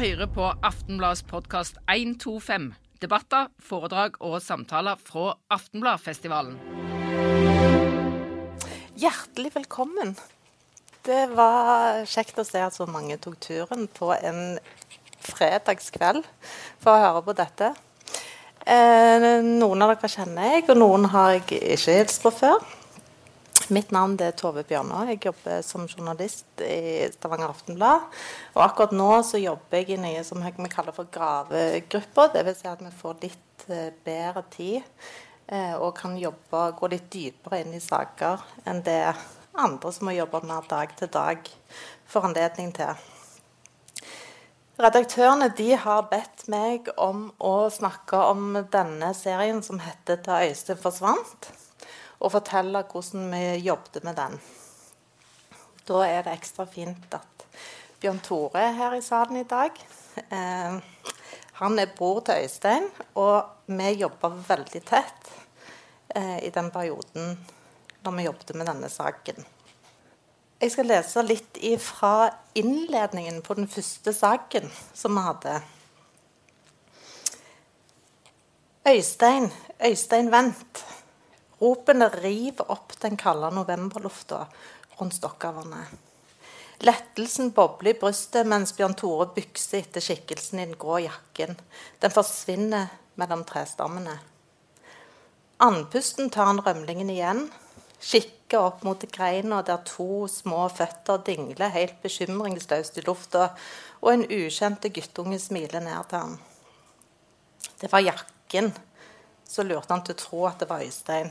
hører på Aftenbladets podkast 125. Debatter, foredrag og samtaler fra Aftenbladfestivalen. Hjertelig velkommen. Det var kjekt å se at så mange tok turen på en fredagskveld for å høre på dette. Eh, noen av dere kjenner jeg, og noen har jeg ikke hilst på før. Mitt navn er Tove Bjørnå. Jeg jobber som journalist i Stavanger Aftenblad. Og akkurat nå så jobber jeg i noe som vi kaller for gravegrupper. Dvs. Si at vi får litt eh, bedre tid eh, og kan jobbe, gå litt dypere inn i saker enn det andre som må jobbe mer dag til dag, får anledning til. Redaktørene de har bedt meg om å snakke om denne serien som heter 'Da Øystein forsvant' og fortelle hvordan vi jobbet med den. Da er det ekstra fint at Bjørn Tore er her i salen i dag. Eh, han er bror til Øystein, og vi jobba veldig tett eh, i den perioden når vi jobbet med denne saken. Jeg skal lese litt fra innledningen på den første saken som vi hadde. Øystein, Øystein Wendt. Ropene river opp den kalde novemberlufta rundt Stokkavannet. Lettelsen bobler i brystet mens Bjørn Tore bykser etter skikkelsen i den grå jakken. Den forsvinner mellom trestammene. Andpusten tar han rømlingen igjen, kikker opp mot greina der to små føtter dingler helt bekymringsløst i lufta, og en ukjente guttunge smiler ned til ham. Det var jakken. Så lurte han til å tro at det var Øystein.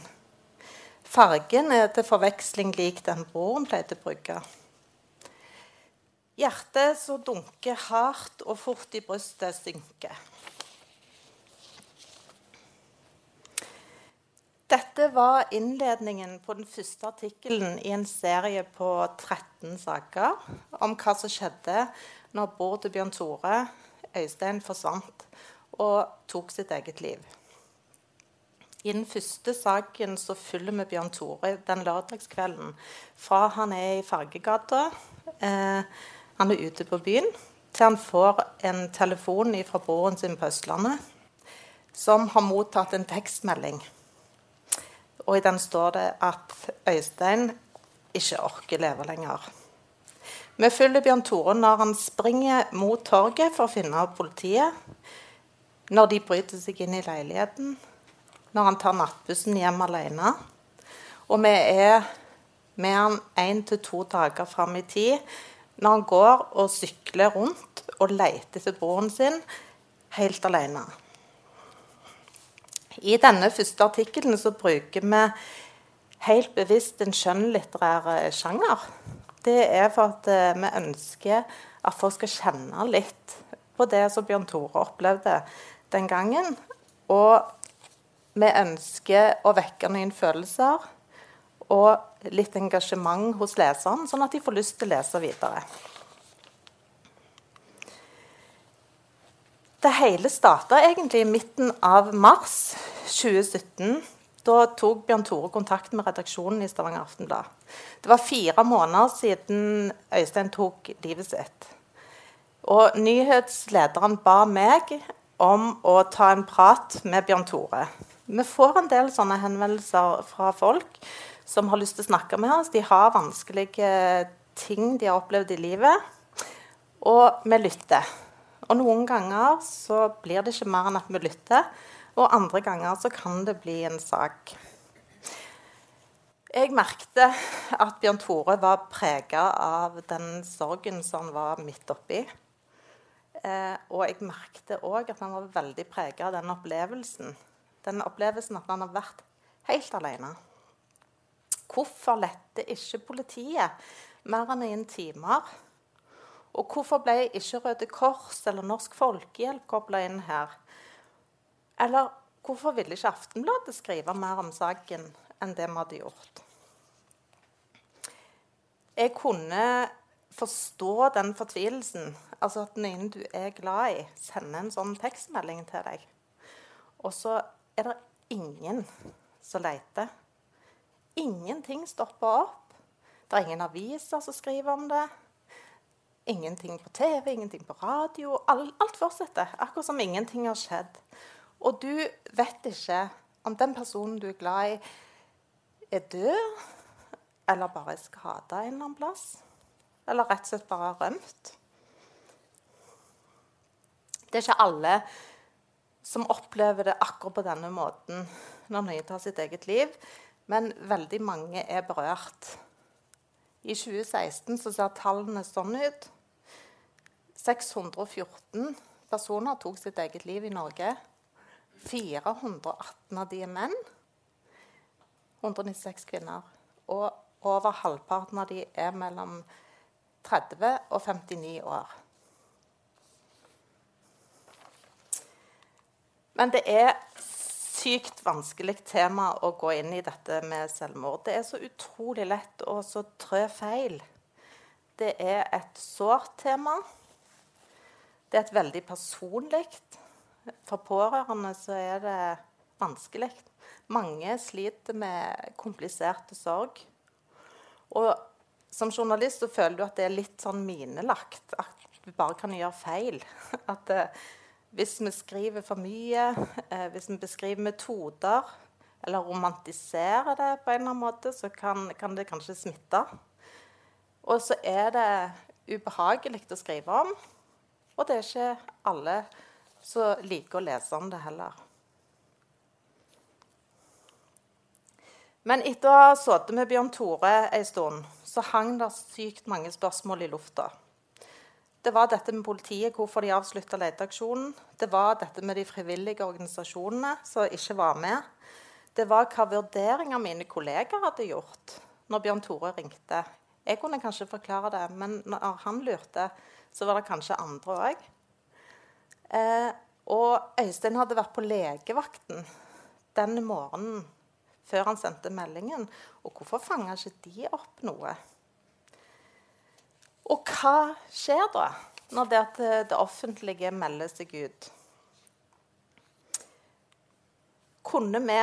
Fargen er til forveksling lik den broren pleide å bruke. Hjertet som dunker hardt og fort i brystet, synker. Dette var innledningen på den første artikkelen i en serie på 13 saker om hva som skjedde når Bård og Bjørn Tore, Øystein, forsvant og tok sitt eget liv. I den første saken så følger vi Bjørn Tore den lørdagskvelden fra han er i Fargegata, eh, han er ute på byen, til han får en telefon fra broren sin på Østlandet, som har mottatt en tekstmelding. Og i den står det at Øystein ikke orker leve lenger. Vi følger Bjørn Tore når han springer mot torget for å finne politiet. Når de bryter seg inn i leiligheten når han tar nattbussen hjem alene. Og vi er med han én til to dager fram i tid når han går og sykler rundt og leter etter broren sin helt alene. I denne første artikkelen så bruker vi helt bevisst en skjønnlitterær sjanger. Det er for at eh, vi ønsker at folk skal kjenne litt på det som Bjørn Tore opplevde den gangen. Og vi ønsker å vekke noen følelser og litt engasjement hos leseren, sånn at de får lyst til å lese videre. Det hele starta egentlig i midten av mars 2017. Da tok Bjørn Tore kontakt med redaksjonen i Stavanger Aftenblad. Det var fire måneder siden Øystein tok livet sitt. Og nyhetslederen ba meg om å ta en prat med Bjørn Tore. Vi får en del sånne henvendelser fra folk som har lyst til å snakke med oss. De har vanskelige ting de har opplevd i livet. Og vi lytter. Og noen ganger så blir det ikke mer enn at vi lytter. Og andre ganger så kan det bli en sak. Jeg merket at Bjørn Tore var prega av den sorgen som han var midt oppi. Eh, og jeg merket òg at han var veldig prega av den opplevelsen den opplevelsen at han har vært helt alene. Hvorfor lette ikke politiet mer enn en timer? Og hvorfor ble ikke Røde Kors eller Norsk Folkehjelp kobla inn her? Eller hvorfor ville ikke Aftenbladet skrive mer om saken enn det vi hadde gjort? Jeg kunne forstå den fortvilelsen. Altså at noen du er glad i, sender en sånn tekstmelding til deg. Og så er det ingen som leter. Ingenting stopper opp. Det er ingen aviser som skriver om det. Ingenting på TV, ingenting på radio. Alt, alt fortsetter. Akkurat som ingenting har skjedd. Og du vet ikke om den personen du er glad i, er død, eller bare er skada en eller annen plass. Eller rett og slett bare har rømt. Det er ikke alle som opplever det akkurat på denne måten når noen tar sitt eget liv, men veldig mange er berørt. I 2016 så ser tallene sånn ut. 614 personer tok sitt eget liv i Norge. 418 av de er menn. 196 kvinner. Og over halvparten av de er mellom 30 og 59 år. Men det er sykt vanskelig tema å gå inn i dette med selvmord. Det er så utrolig lett å så trø feil. Det er et sårt tema. Det er et veldig personlig. For pårørende så er det vanskelig. Mange sliter med kompliserte sorg. Og som journalist så føler du at det er litt sånn minelagt. At du bare kan gjøre feil. At det, hvis vi skriver for mye, eh, hvis vi beskriver metoder eller romantiserer det på en eller annen måte, så kan, kan det kanskje smitte. Og så er det ubehagelig å skrive om. Og det er ikke alle som liker å lese om det heller. Men etter å ha sittet med Bjørn Tore en stund, så hang det sykt mange spørsmål i lufta. Det var dette med politiet, hvorfor de avslutta leteaksjonen. Det var dette med de frivillige organisasjonene som ikke var med. Det var hva vurderinger mine kolleger hadde gjort når Bjørn Tore ringte. Jeg kunne kanskje forklare det, men når han lurte, så var det kanskje andre òg. Eh, og Øystein hadde vært på legevakten den morgenen før han sendte meldingen. Og hvorfor fanga ikke de opp noe? Og hva skjer da når det, at det offentlige melder seg ut? Kunne vi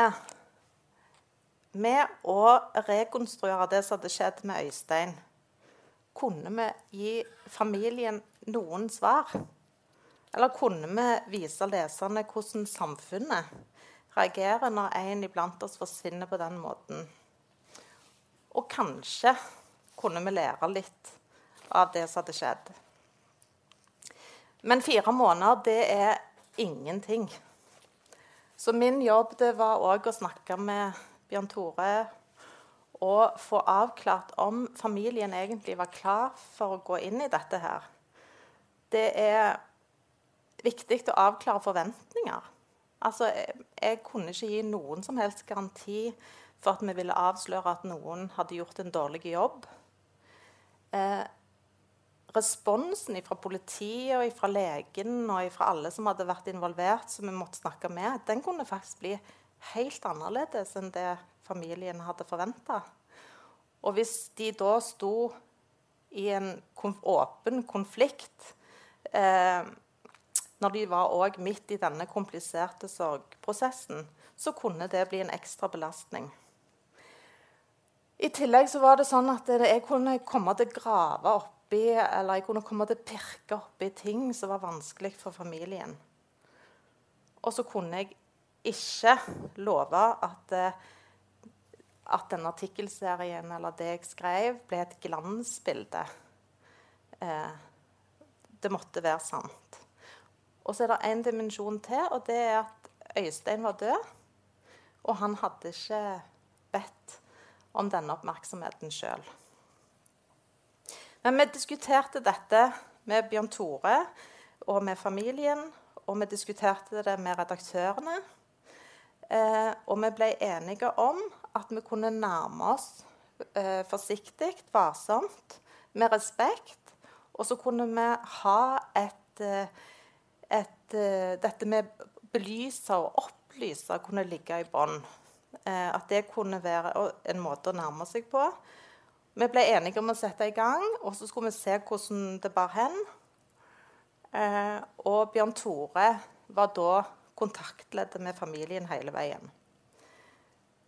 med å rekonstruere det som hadde skjedd med Øystein, kunne vi gi familien noen svar? Eller kunne vi vise leserne hvordan samfunnet reagerer når en iblant oss forsvinner på den måten? Og kanskje kunne vi lære litt av det som hadde skjedd. Men fire måneder, det er ingenting. Så min jobb det var òg å snakke med Bjørn Tore og få avklart om familien egentlig var klar for å gå inn i dette her. Det er viktig å avklare forventninger. Altså, jeg, kunne ikke gi noen som helst garanti for at vi ville avsløre at noen hadde gjort en dårlig jobb. Eh, responsen fra politiet og fra legen og fra alle som hadde vært involvert, som vi måtte snakke med, den kunne faktisk bli helt annerledes enn det familien hadde forventa. Og hvis de da sto i en konf åpen konflikt eh, når de var òg midt i denne kompliserte sorgprosessen, så kunne det bli en ekstra belastning. I tillegg så var det sånn at jeg kunne komme til å grave opp oppi Eller jeg kunne komme til å pirke oppi ting som var vanskelig for familien. Og så kunne jeg ikke love at, eh, at denne artikkelserien eller det jeg skrev, ble et glansbilde. Eh, det måtte være sant. Og så er det én dimensjon til, og det er at Øystein var død. Og han hadde ikke bedt om denne oppmerksomheten sjøl. Men vi diskuterte dette med Bjørn Tore og med familien, og vi diskuterte det med redaktørene. Eh, og vi ble enige om at vi kunne nærme oss eh, forsiktig, varsomt, med respekt. Og så kunne vi ha et, eh, et eh, Dette med belyse og opplyse kunne ligge i bånn. Eh, at det kunne være en måte å nærme seg på. Vi ble enige om å sette i gang, og så skulle vi se hvordan det bar hen. Eh, og Bjørn Tore var da kontaktleddet med familien hele veien.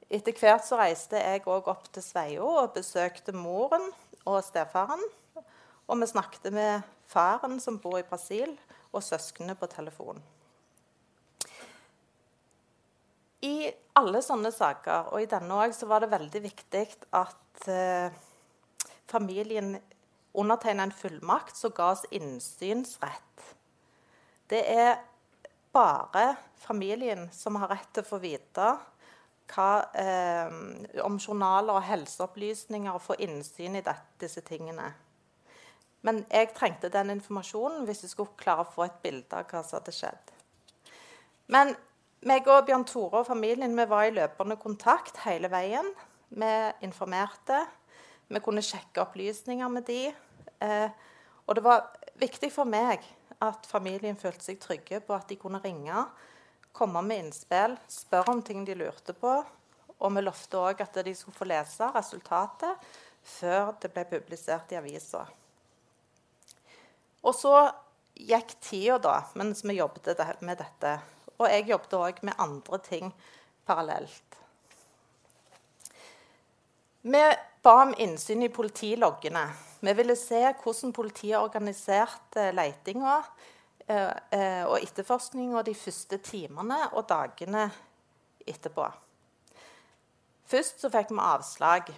Etter hvert så reiste jeg òg opp til Sveio og besøkte moren og stefaren. Og vi snakket med faren som bor i Brasil, og søsknene på telefon. I alle sånne saker, og i denne òg, så var det veldig viktig at eh, familien undertegne en fullmakt som ga oss innsynsrett. Det er bare familien som har rett til å få vite hva, eh, om journaler og helseopplysninger og få innsyn i det, disse tingene. Men jeg trengte den informasjonen hvis jeg skulle klare å få et bilde av hva som hadde skjedd. Men meg og Bjørn Tore og familien vi var i løpende kontakt hele veien. Vi informerte. Vi kunne sjekke opplysninger med de. Eh, og det var viktig for meg at familien følte seg trygge på at de kunne ringe, komme med innspill, spørre om ting de lurte på. Og vi lovte òg at de skulle få lese resultatet før det ble publisert i avisa. Og så gikk tida da, mens vi jobbet med dette. Og jeg jobbet òg med andre ting parallelt. Vi ba om innsyn i politiloggene. Vi ville se hvordan politiet organiserte letinga eh, eh, og etterforskninga de første timene og dagene etterpå. Først så fikk vi avslag.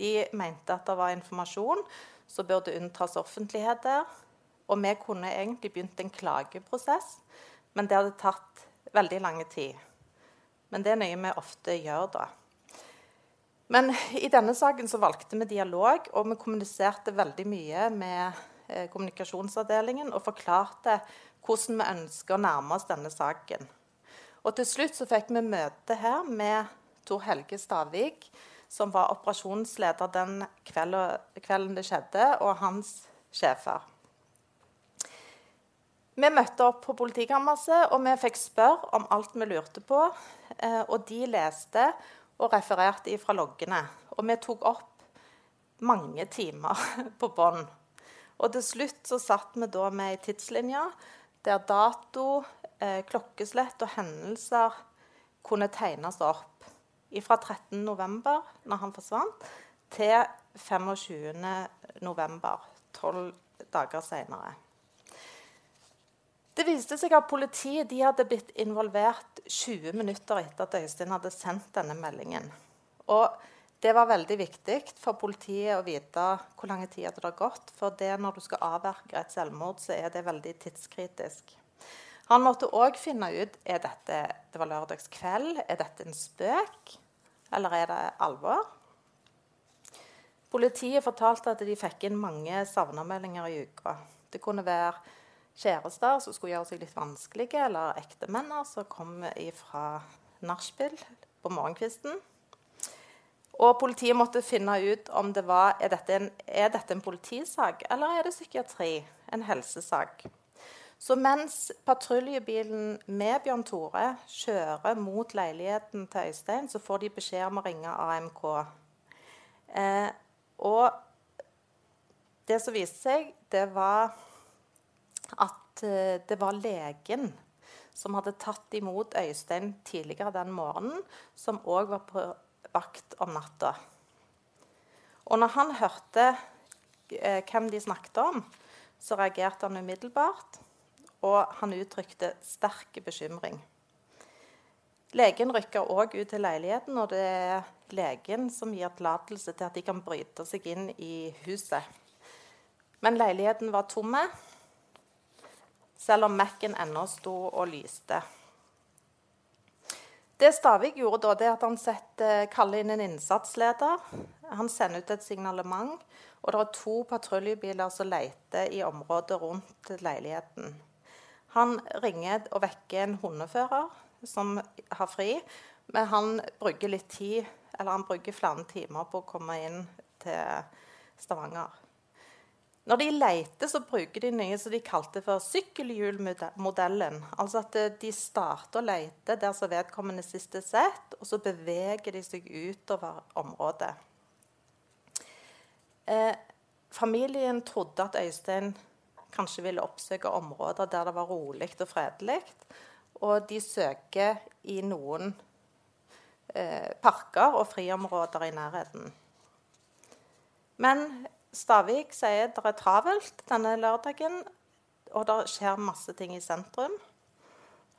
De mente at det var informasjon som burde unntas offentlighet der. Og vi kunne egentlig begynt en klageprosess, men det hadde tatt veldig lang tid. Men det er noe vi ofte gjør da. Men i denne saken så valgte vi dialog, og vi kommuniserte veldig mye med eh, kommunikasjonsavdelingen og forklarte hvordan vi ønsker å nærme oss denne saken. Og til slutt så fikk vi møte her med Tor Helge Stavik, som var operasjonsleder den kvelden det skjedde, og hans sjefer. Vi møtte opp på politikammerset, og vi fikk spørre om alt vi lurte på. Eh, og de leste og refererte fra loggene. Og vi tok opp mange timer på bånd. Og til slutt så satt vi da med ei tidslinje der dato, eh, klokkeslett og hendelser kunne tegnes opp. Fra 13.11., når han forsvant, til 25.11., tolv dager seinere. Det viste seg at politiet hadde blitt involvert 20 minutter etter at Øystein hadde sendt denne meldingen. Og det var veldig viktig for politiet å vite hvor lang tid det hadde gått. For det når du skal avverge et selvmord, så er det veldig tidskritisk. Han måtte òg finne ut er dette det var lørdagskveld, er dette en spøk, eller er det alvor. Politiet fortalte at de fikk inn mange savnameldinger i uka. Det kunne være kjærester som skulle gjøre seg litt vanskelige, eller ektemenner som kom fra nachspiel på morgenkvisten. Og politiet måtte finne ut om det var er dette, en, er dette en politisak eller er det psykiatri, en helsesak. Så mens patruljebilen med Bjørn Tore kjører mot leiligheten til Øystein, så får de beskjed om å ringe AMK. Eh, og det som viste seg, det var at eh, det var legen som hadde tatt imot Øystein tidligere den morgenen, som òg var på vakt om natta. Og når han hørte eh, hvem de snakket om, så reagerte han umiddelbart, og han uttrykte sterk bekymring. Legen rykker òg ut til leiligheten, og det er legen som gir tillatelse til at de kan bryte seg inn i huset. Men leiligheten var tomme, selv om Mac-en ennå sto og lyste. Det Stavik gjorde da, det at han setter, kaller inn en innsatsleder. Han sender ut et signalement, og det er to patruljebiler som leter i området rundt leiligheten. Han ringer og vekker en hundefører som har fri, men han bruker litt tid, eller han bruker flere timer på å komme inn til Stavanger. Når de leter, så bruker de noe som de kalte for sykkelhjulmodellen. Altså at eh, de starter å lete der som vedkommende sist er sett, og så beveger de seg utover området. Eh, familien trodde at Øystein kanskje ville oppsøke områder der det var rolig og fredelig. Og de søker i noen eh, parker og friområder i nærheten. Men Stavik sier det er travelt denne lørdagen, og det skjer masse ting i sentrum.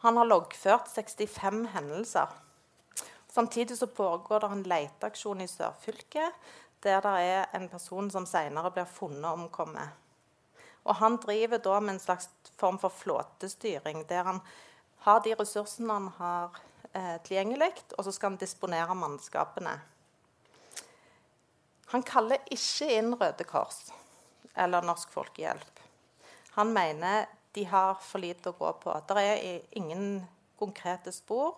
Han har loggført 65 hendelser. Samtidig så pågår det en leteaksjon i sørfylket, der det er en person som senere blir funnet omkommet. Og han driver da med en slags form for flåtestyring, der han har de ressursene han har eh, tilgjengelig, og så skal han disponere mannskapene. Han kaller ikke inn Røde Kors eller Norsk Folkehjelp. Han mener de har for lite å gå på. Det er ingen konkrete spor.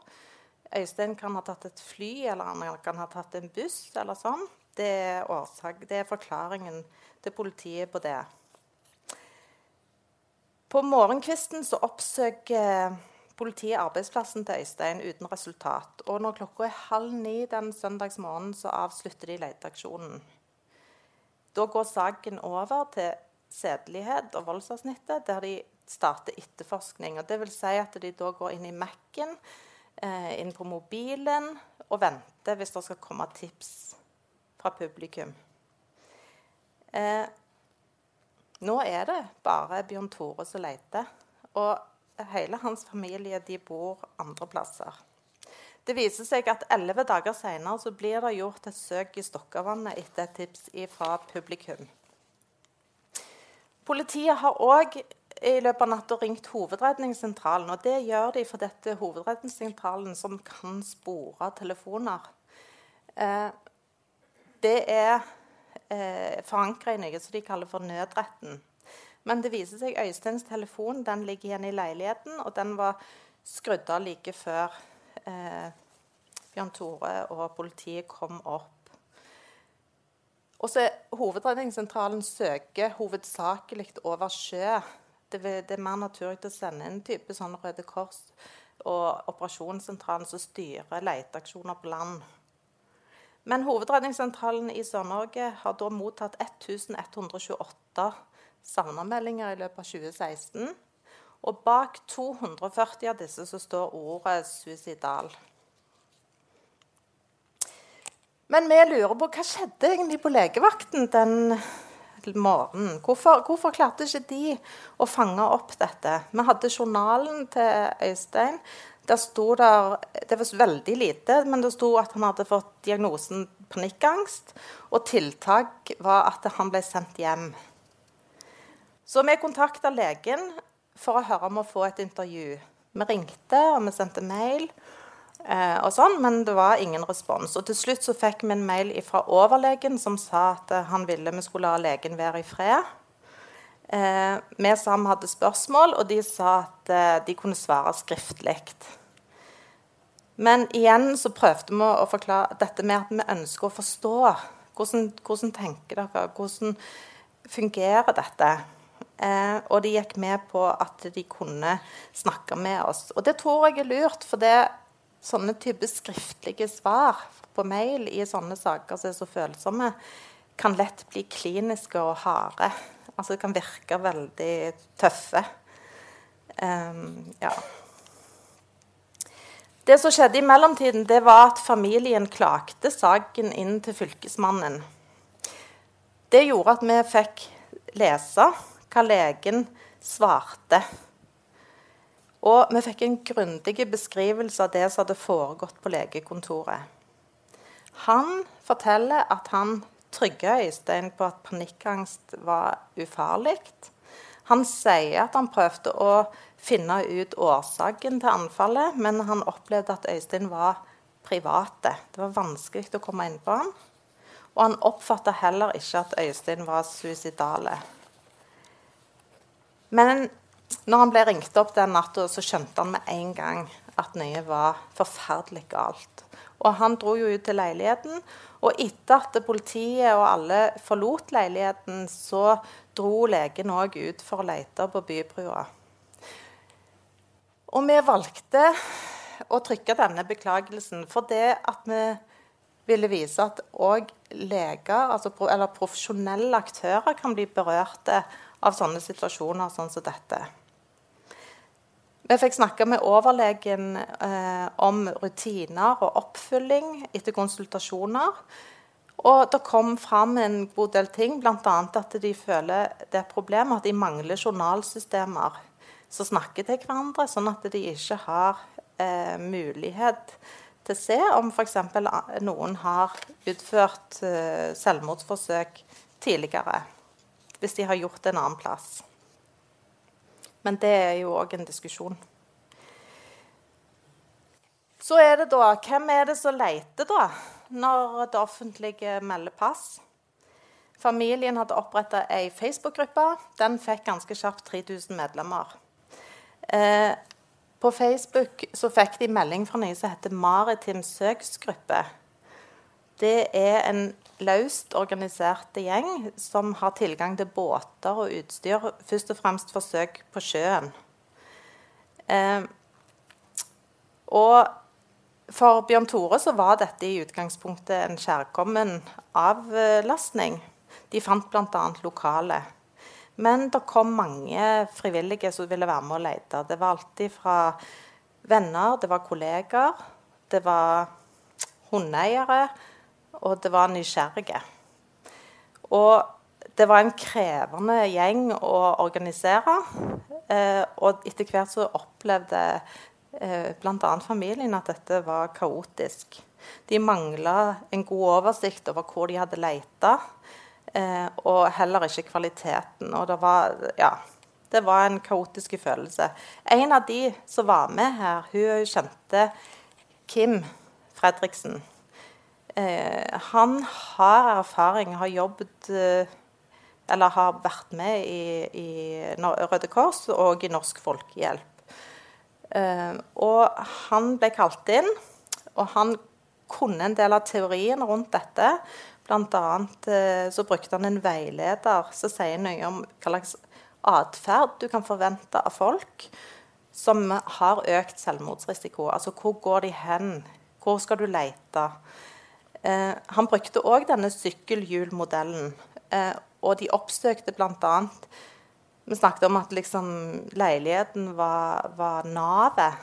Øystein kan ha tatt et fly, eller han kan ha tatt en buss. eller sånn. Det er, årsak, det er forklaringen til politiet på det. På morgenkvisten så oppsøker politiet arbeidsplassen til Øystein uten resultat. Og når klokka er halv ni den søndagsmorgenen, så avslutter de leteaksjonen. Da går saken over til sedelighet og voldsavsnittet, der de starter etterforskning. Og det vil si at de da går inn i Mac-en, eh, inn på mobilen, og venter hvis det skal komme tips fra publikum. Eh, nå er det bare Bjørn Tore som leter. Og hele hans familie de bor andre plasser. Det viser seg at elleve dager senere blir det gjort et søk i Stokkavannet etter et tips fra publikum. Politiet har òg i løpet av natta ringt Hovedredningssentralen. og Det gjør de for dette Hovedredningssentralen som kan spore telefoner. Eh, det er eh, forankra i noe som de kaller for nødretten. Men det viser seg Øysteins telefon den ligger igjen i leiligheten, og den var skrudd av like før eh, Bjørn Tore og politiet kom opp. Og så Hovedredningssentralen søker hovedsakelig over sjø. Det, det, er mer naturlig å sende en type sånn Røde Kors og operasjonssentralen som styrer leteaksjoner på land. Men Hovedredningssentralen i Sør-Norge har da mottatt 1128 savnermeldinger i løpet av 2016. Og bak 240 av disse så står ordet 'suicidal'. Men vi lurer på hva skjedde egentlig på legevakten den morgenen. Hvorfor, hvorfor, klarte ikke de å fange opp dette? Vi hadde journalen til Øystein. Der sto der, Det var veldig lite, men det sto at han hadde fått diagnosen panikkangst. Og tiltak var at han ble sendt hjem. Så vi kontakta legen for å høre om å få et intervju. Vi ringte og vi sendte mail, eh, og sånn, men det var ingen respons. Og Til slutt så fikk vi en mail fra overlegen som sa at eh, han ville vi skulle la legen være i fred. Eh, vi sa vi hadde spørsmål, og de sa at eh, de kunne svare skriftlig. Men igjen så prøvde vi å forklare dette med at vi ønsker å forstå. Hvordan, hvordan tenker dere? Hvordan fungerer dette? Eh, og de gikk med på at de kunne snakke med oss. Og det tror jeg er lurt, for det sånne type skriftlige svar på mail i sånne saker som er så følsomme, kan lett bli kliniske og harde. Altså det kan virke veldig tøffe. Um, ja. Det som skjedde i mellomtiden, det var at familien klagde saken inn til Fylkesmannen. Det gjorde at vi fikk lese hva legen svarte. Og vi fikk en grundig beskrivelse av det som hadde foregått på legekontoret. Han forteller at han trygga Øystein på at panikkangst var ufarlig. Han sier at han prøvde å finne ut årsaken til anfallet, men han opplevde at Øystein var private. Det var vanskelig å komme inn på han. Og han oppfatta heller ikke at Øystein var suicidale. Men når han ble ringt opp den natta, så skjønte han med en gang at noe var forferdelig galt. Og han dro jo ut til leiligheten. Og etter at politiet og alle forlot leiligheten, så dro legen òg ut for å lete på bybrua. Og vi valgte å trykke denne beklagelsen for det at vi ville vise at òg leger, altså, eller profesjonelle aktører, kan bli berørte av sånne situasjoner sånn som dette. Vi fikk snakke med overlegen eh, om rutiner og oppfølging etter konsultasjoner. Og det kom fram en god del ting, bl.a. at de føler det er problem at de mangler journalsystemer som snakker til hverandre, sånn at de ikke har eh, mulighet til å se om f.eks. noen har utført eh, selvmordsforsøk tidligere, hvis de har gjort det en annen plass. Men det er jo òg en diskusjon. Så er det da Hvem er det som leter, da, når det offentlige melder pass? Familien hadde oppretta ei Facebook-gruppe. Den fikk ganske kjapt 3000 medlemmer. Eh, på Facebook så fikk de melding fra noe som heter Maritim søksgruppe. Det er en løst organiserte gjeng som har tilgang til båter og utstyr, først og fremst forsøk på sjøen. Eh, og for Bjørn Tore så var dette i utgangspunktet en kjærkommen avlastning. De fant bl.a. lokale. Men det kom mange frivillige som ville være med og lete. Det var alltid fra venner, det var kolleger, det var hundeeiere, og det var nysgjerrige. Og det var en krevende gjeng å organisere. Eh, og etter hvert så opplevde eh, bl.a. familien at dette var kaotisk. De mangla en god oversikt over hvor de hadde leita, eh, og heller ikke kvaliteten. Og det var, ja, det var en kaotisk følelse. En av de som var med her, hun kjente Kim Fredriksen. Eh, han har erfaring, har jobbet eh, Eller har vært med i, i Røde Kors og i Norsk Folkehjelp. Uh, og han ble kalt inn, og han kunne en del av teorien rundt dette. Blant uh, så brukte han en veileder som sier noe om hva slags atferd du kan forvente av folk som har økt selvmordsrisiko. Altså hvor går de hen? Hvor skal du lete? Uh, han brukte òg denne sykkelhjulmodellen. og de oppsøkte bl.a. Vi snakket om at liksom, leiligheten var, var navet.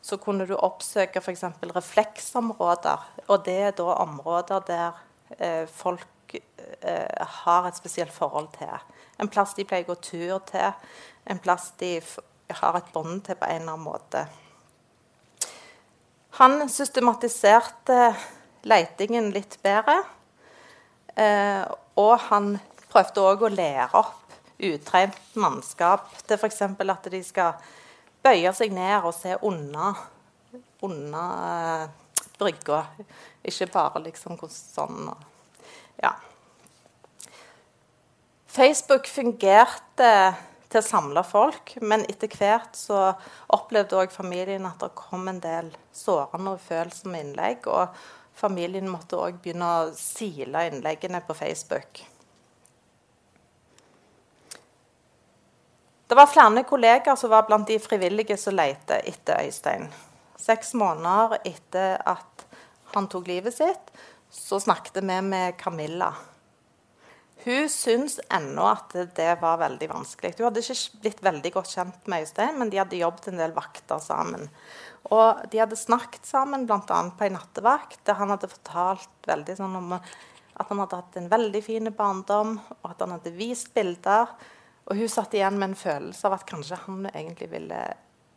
Så kunne du oppsøke f.eks. refleksområder. Og det er da områder der eh, folk eh, har et spesielt forhold til. En plass de pleier å gå tur til. En plass de har et bånd til på en eller annen måte. Han systematiserte leitingen litt bedre. Eh, og han prøvde òg å lære opp utrent mannskap til f.eks. at de skal bøye seg ned og se unna, unna eh, brygga. Ikke bare liksom sånn Ja. Facebook fungerte til å samle folk, men etter hvert så opplevde òg familien at det kom en del sårende og følsomme innlegg. Og familien måtte òg begynne å sile innleggene på Facebook. Det var flere kollegaer som var blant de frivillige som lette etter Øystein. Seks måneder etter at han tok livet sitt, så snakket vi med Camilla. Hun syntes ennå at det var veldig vanskelig. Hun hadde ikke blitt veldig godt kjent med Øystein, men de hadde jobbet en del vakter sammen. Og de hadde snakket sammen bl.a. på en nattevakt, der han hadde fortalt veldig sånn om at han hadde hatt en veldig fin barndom, og at han hadde vist bilder. Og hun satt igjen med en følelse av at kanskje han egentlig ville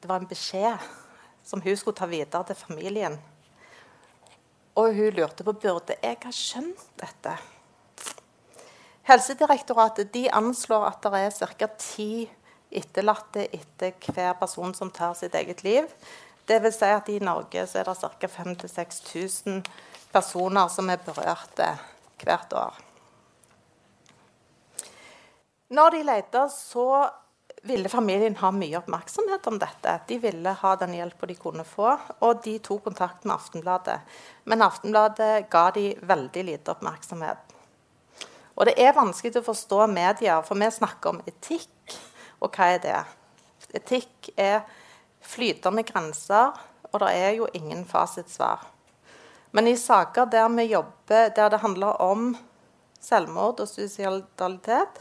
Det var en beskjed som hun skulle ta videre til familien. Og hun lurte på burde jeg ha skjønt dette. Helsedirektoratet de anslår at det er ca. ti etterlatte etter hver person som tar sitt eget liv. Vil si at i Norge så er det ca. 5000-6000 personer som er berørte hvert år. Når de lette, så ville familien ha mye oppmerksomhet om dette. De ville ha den hjelpa de kunne få, og de tok kontakt med Aftenbladet. Men Aftenbladet ga de veldig lite oppmerksomhet. Og det er vanskelig å forstå medier, for vi snakker om etikk. Og hva er det? Etikk er flytende grenser, og det er jo ingen fasitsvar. Men i saker der vi jobber, der det handler om selvmord og suicidalitet,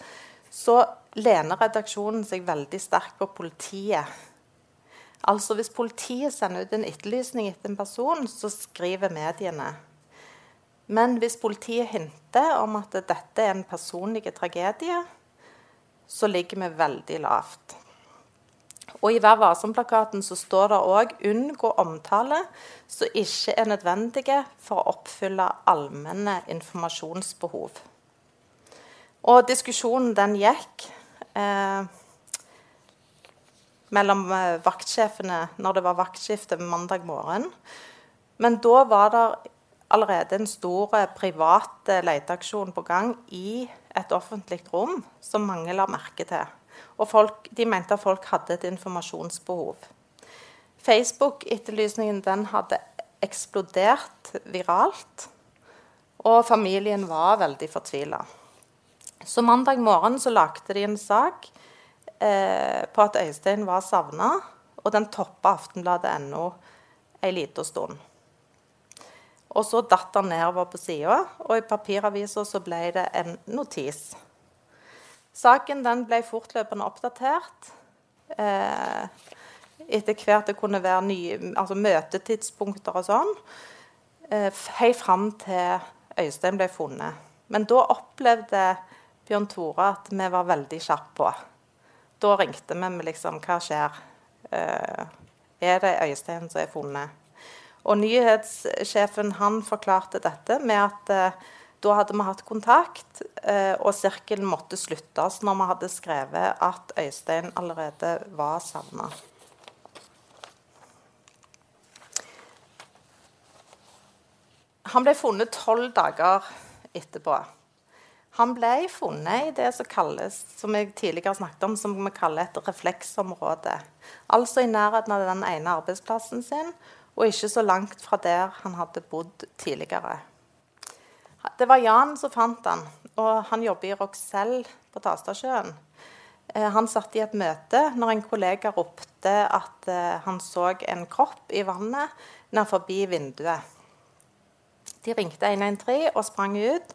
så lener redaksjonen seg veldig sterkt på politiet. Altså Hvis politiet sender ut en etterlysning etter en person, så skriver mediene. Men hvis politiet hinter om at dette er en personlig tragedie, så ligger vi veldig lavt. Og I Vær varsom-plakaten står det òg 'unngå omtale som ikke er nødvendige for å oppfylle allmenne informasjonsbehov'. Og diskusjonen den gikk eh, mellom eh, vaktsjefene når det var vaktskifte mandag morgen. Men da var det allerede en stor eh, privat eh, leteaksjon på gang i et offentlig rom som mange la merke til. Og folk, de mente at folk hadde et informasjonsbehov. Facebook-etterlysningen den hadde eksplodert viralt, og familien var veldig fortvila. Så mandag morgen så lagde de en sak eh, på at Øystein var savna, og den toppa Aftenbladet.no ei lita stund. Og så datt han nedover på sida, og i papiravisa så ble det en notis. Saken den ble fortløpende oppdatert. Eh, etter hvert det kunne være nye, altså møtetidspunkter og sånn. Eh, helt fram til Øystein ble funnet. Men da opplevde Bjørn Tore at vi var veldig kjappe på. Da ringte vi med liksom Hva skjer? Eh, er det Øystein som er funnet? Og nyhetssjefen han forklarte dette med at eh, da hadde vi hatt kontakt, eh, og sirkelen måtte sluttes når vi hadde skrevet at Øystein allerede var savna. Han ble funnet tolv dager etterpå. Han ble funnet i det som kalles, som jeg tidligere snakket om, som vi kaller et refleksområde. Altså i nærheten av den ene arbeidsplassen sin og ikke så langt fra der han hadde bodd tidligere. Det var Jan som fant han, og han jobber i Roxelle på Tastasjøen. Eh, han satt i et møte når en kollega ropte at eh, han så en kropp i vannet nær forbi vinduet. De ringte 113 og sprang ut.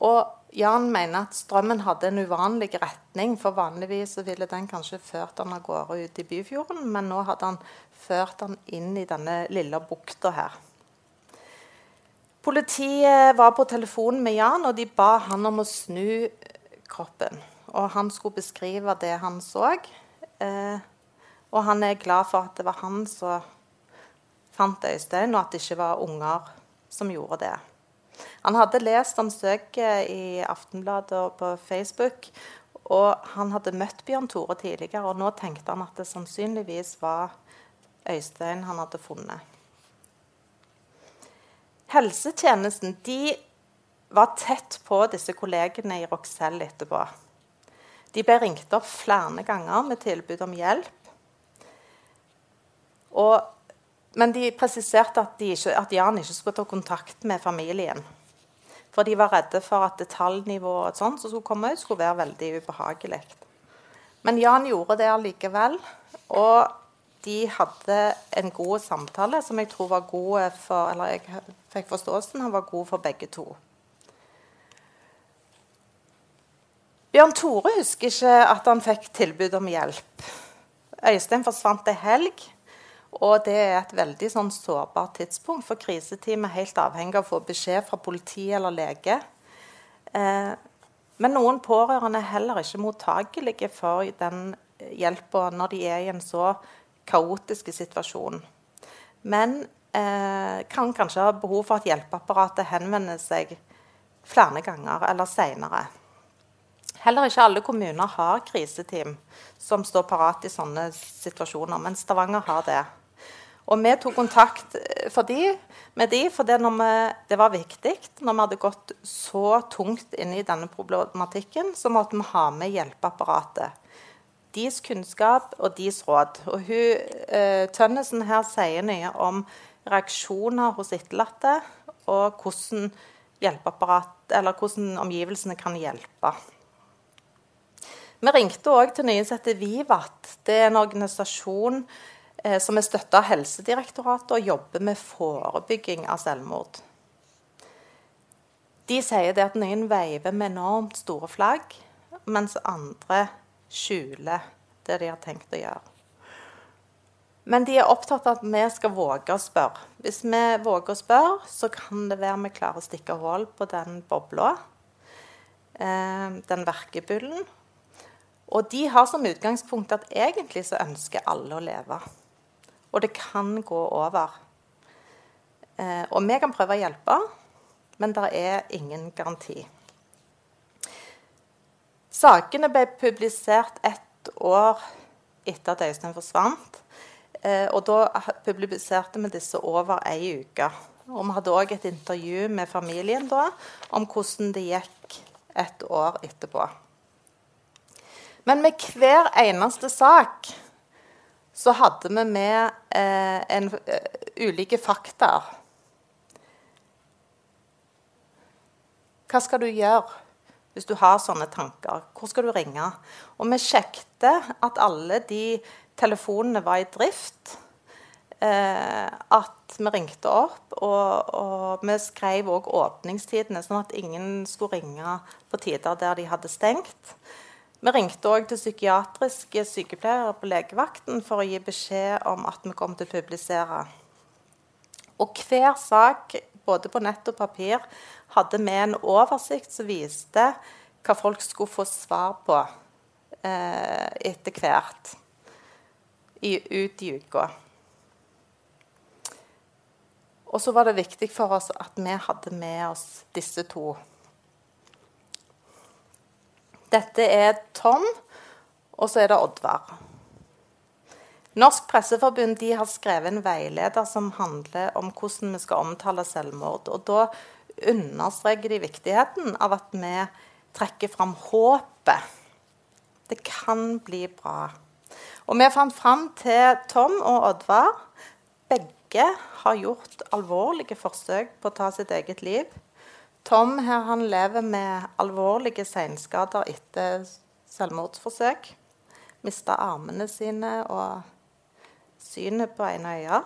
Og Jan mener at strømmen hadde en uvanlig retning, for vanligvis ville den kanskje ført han av gårde ut i Byfjorden, men nå hadde han ført han inn i denne lille bukta her. Politiet var på telefonen med Jan, og de ba han om å snu kroppen. Og han skulle beskrive det han så. Eh, og han er glad for at det var han som fant Øystein, og at det ikke var unger som gjorde det. Han hadde lest om søket i Aftenbladet og på Facebook. Og han hadde møtt Bjørn Tore tidligere, og nå tenkte han at det sannsynligvis var Øystein han hadde funnet. Helsetjenesten de var tett på disse kollegene i Roxelle etterpå. De ble ringt opp flere ganger med tilbud om hjelp. Og, men de presiserte at, de ikke, at, Jan ikke skulle ta kontakt med familien. For de var redde for at detaljnivået som skulle komme ut, skulle være veldig ubehagelig. Men Jan gjorde det allikevel. Og de hadde en god samtale som jeg tror var god for Eller jeg fikk forståelsen han var god for begge to. Bjørn Tore husker ikke at han fikk tilbud om hjelp. Øystein forsvant ei helg, og det er et veldig sånn sårbart tidspunkt. For kriseteam er helt avhengig av å få beskjed fra politi eller lege. Eh, men noen pårørende er heller ikke mottagelige for den hjelpa når de er i en så kaotisk situasjon. Men eh, kan kanskje ha behov for at hjelpeapparatet henvender seg flere ganger eller seinere. Heller ikke alle kommuner har kriseteam som står parat i sånne situasjoner, men Stavanger har det. Og vi tok kontakt eh, for de, med de fordi vi, det var viktig. Når vi hadde gått så tungt inn i denne problematikken, så måtte vi ha med hjelpeapparatet deres kunnskap og deres råd. Og hun, eh, Tønnesen her sier mye om reaksjoner hos etterlatte og hvordan, hvordan omgivelsene kan hjelpe. Vi ringte òg til nyinnsatte Vivat. Det er en organisasjon eh, som er støtta av Helsedirektoratet og jobber med forebygging av selvmord. De sier det at noen veiver med enormt store flagg, mens andre skjuler det de har tenkt å gjøre. Men de er opptatt av at vi skal våge å spørre. Hvis vi våger å spørre, så kan det være vi klarer å stikke hull på den bobla, eh, den verkebullen. Og de har som utgangspunkt at egentlig så ønsker alle å leve. Og det kan gå over. Eh, og vi kan prøve å hjelpe, men det er ingen garanti. Sakene ble publisert ett år etter at Øystein forsvant. Eh, og da publiserte vi disse over ei uke. Og vi hadde òg et intervju med familien da om hvordan det gikk et år etterpå. Men med hver eneste sak så hadde vi med eh, en, uh, ulike fakta. Hva skal du gjøre hvis du har sånne tanker? Hvor skal du ringe? Og vi sjekket at alle de telefonene var i drift. Eh, at vi ringte opp, og, og vi skrev òg åpningstidene, sånn at ingen skulle ringe på tider der de hadde stengt. Vi ringte òg til psykiatriske sykepleiere på legevakten for å gi beskjed om at vi kom til å publisere. Og hver sak, både på nett og papir, hadde med en oversikt som viste hva folk skulle få svar på eh, etter hvert i, ut i uka. Og så var det viktig for oss at vi hadde med oss disse to. Dette er Tom, og så er det Oddvar. Norsk Presseforbund har skrevet en veileder som handler om hvordan vi skal omtale selvmord. og Da understreker de viktigheten av at vi trekker fram håpet. Det kan bli bra. Og vi fant fram til Tom og Oddvar. Begge har gjort alvorlige forsøk på å ta sitt eget liv. Tom her, han lever med alvorlige senskader etter selvmordsforsøk. Mista armene sine og synet på ene øye.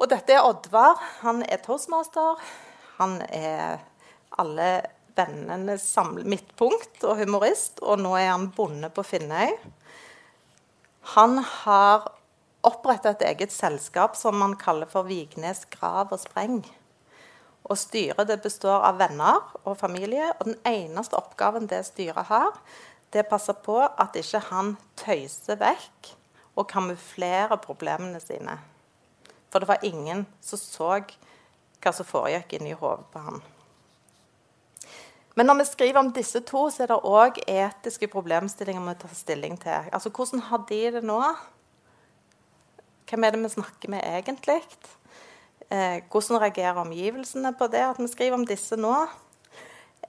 Og dette er Oddvar. Han er toastmaster. Han er alle vennenes midtpunkt og humorist. Og nå er han bonde på Finnøy. Han har oppretta et eget selskap som man kaller for Vignes grav og spreng. Og Styret det består av venner og familie. og Den eneste oppgaven det styret har, det er å passe på at ikke han tøyser vekk og kamuflerer problemene sine. For det var ingen som så hva som foregikk inni hodet på han. Men når vi skriver om disse to, så er det òg etiske problemstillinger vi tar stilling til. Altså, Hvordan har de det nå? Hvem er det vi snakker med egentlig? Eh, hvordan reagerer omgivelsene på det at vi skriver om disse nå?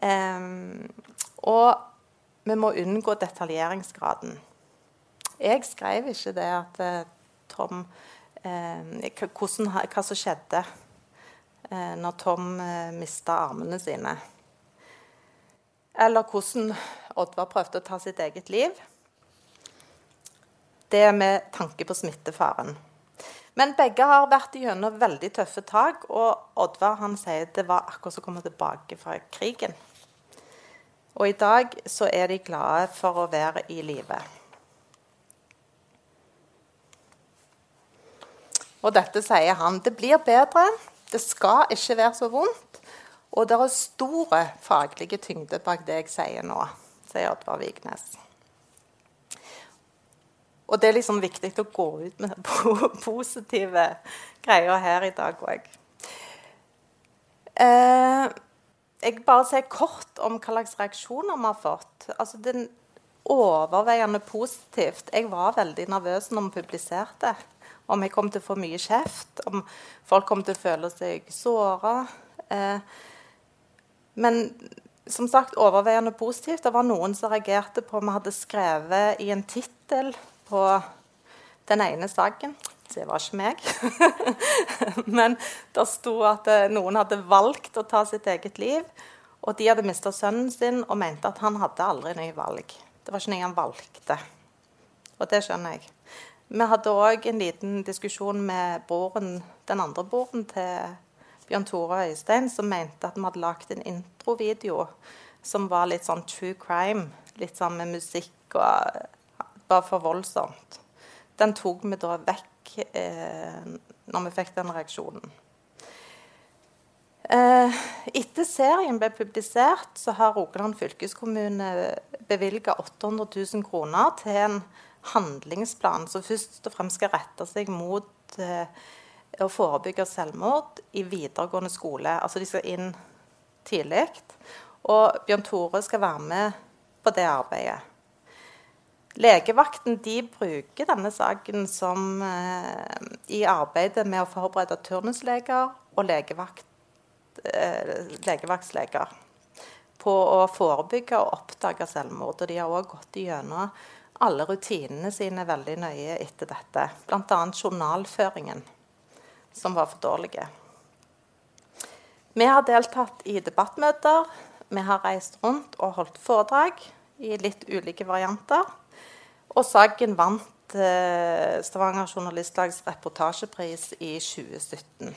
Eh, og vi må unngå detaljeringsgraden. Jeg skrev ikke det at eh, Tom eh, hvordan, Hva som skjedde eh, når Tom eh, mista armene sine. Eller hvordan Oddvar prøvde å ta sitt eget liv. Det med tanke på smittefaren. Men begge har vært gjennom veldig tøffe tak, og Oddvar han sier det var akkurat som å komme tilbake fra krigen. Og i dag så er de glade for å være i live. Og dette sier han. Det blir bedre. Det skal ikke være så vondt. Og det er store faglige tyngde bak det jeg sier nå, sier Oddvar Vignes. Og det er liksom viktig å gå ut med positive greier her i dag òg. Eh, jeg bare sier kort om hva slags reaksjoner vi har fått. Altså, den overveiende positivt. Jeg var veldig nervøs når vi publiserte. Om jeg kom til å få mye kjeft, om folk kom til å føle seg såra. Eh, men som sagt overveiende positivt. Det var noen som reagerte på om Vi hadde skrevet i en tittel på den ene saken. Det var ikke meg. Men det sto at eh, noen hadde valgt å ta sitt eget liv. Og de hadde mista sønnen sin og mente at han hadde aldri noe valg. Det var ikke noe han valgte. Og det skjønner jeg. Vi hadde òg en liten diskusjon med broren, den andre broren til Bjørn Tore Øystein, som mente at vi hadde lagd en introvideo som var litt sånn true crime. Litt sånn med musikk og Bare for voldsomt. den tok vi da vekk eh, når vi fikk den reaksjonen. Eh, etter serien ble publisert, så har Rogaland fylkeskommune bevilga 800 000 kroner til en handlingsplan som først og fremst skal rette seg mot eh, å forebygge selvmord i videregående skole. Altså de skal inn tidlig. Og Bjørn Tore skal være med på det arbeidet. Legevakten de bruker denne saken som, eh, i arbeidet med å forberede turnusleger og legevakt, eh, legevaktsleger på å forebygge og oppdage selvmord. Og de har òg gått gjennom alle rutinene sine veldig nøye etter dette, bl.a. journalføringen, som var for dårlig. Vi har deltatt i debattmøter, vi har reist rundt og holdt foredrag i litt ulike varianter. Og saken vant eh, Stavanger Journalistlags reportasjepris i 2017.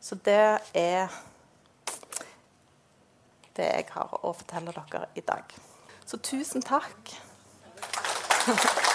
Så det er det jeg har å fortelle dere i dag. Så tusen takk.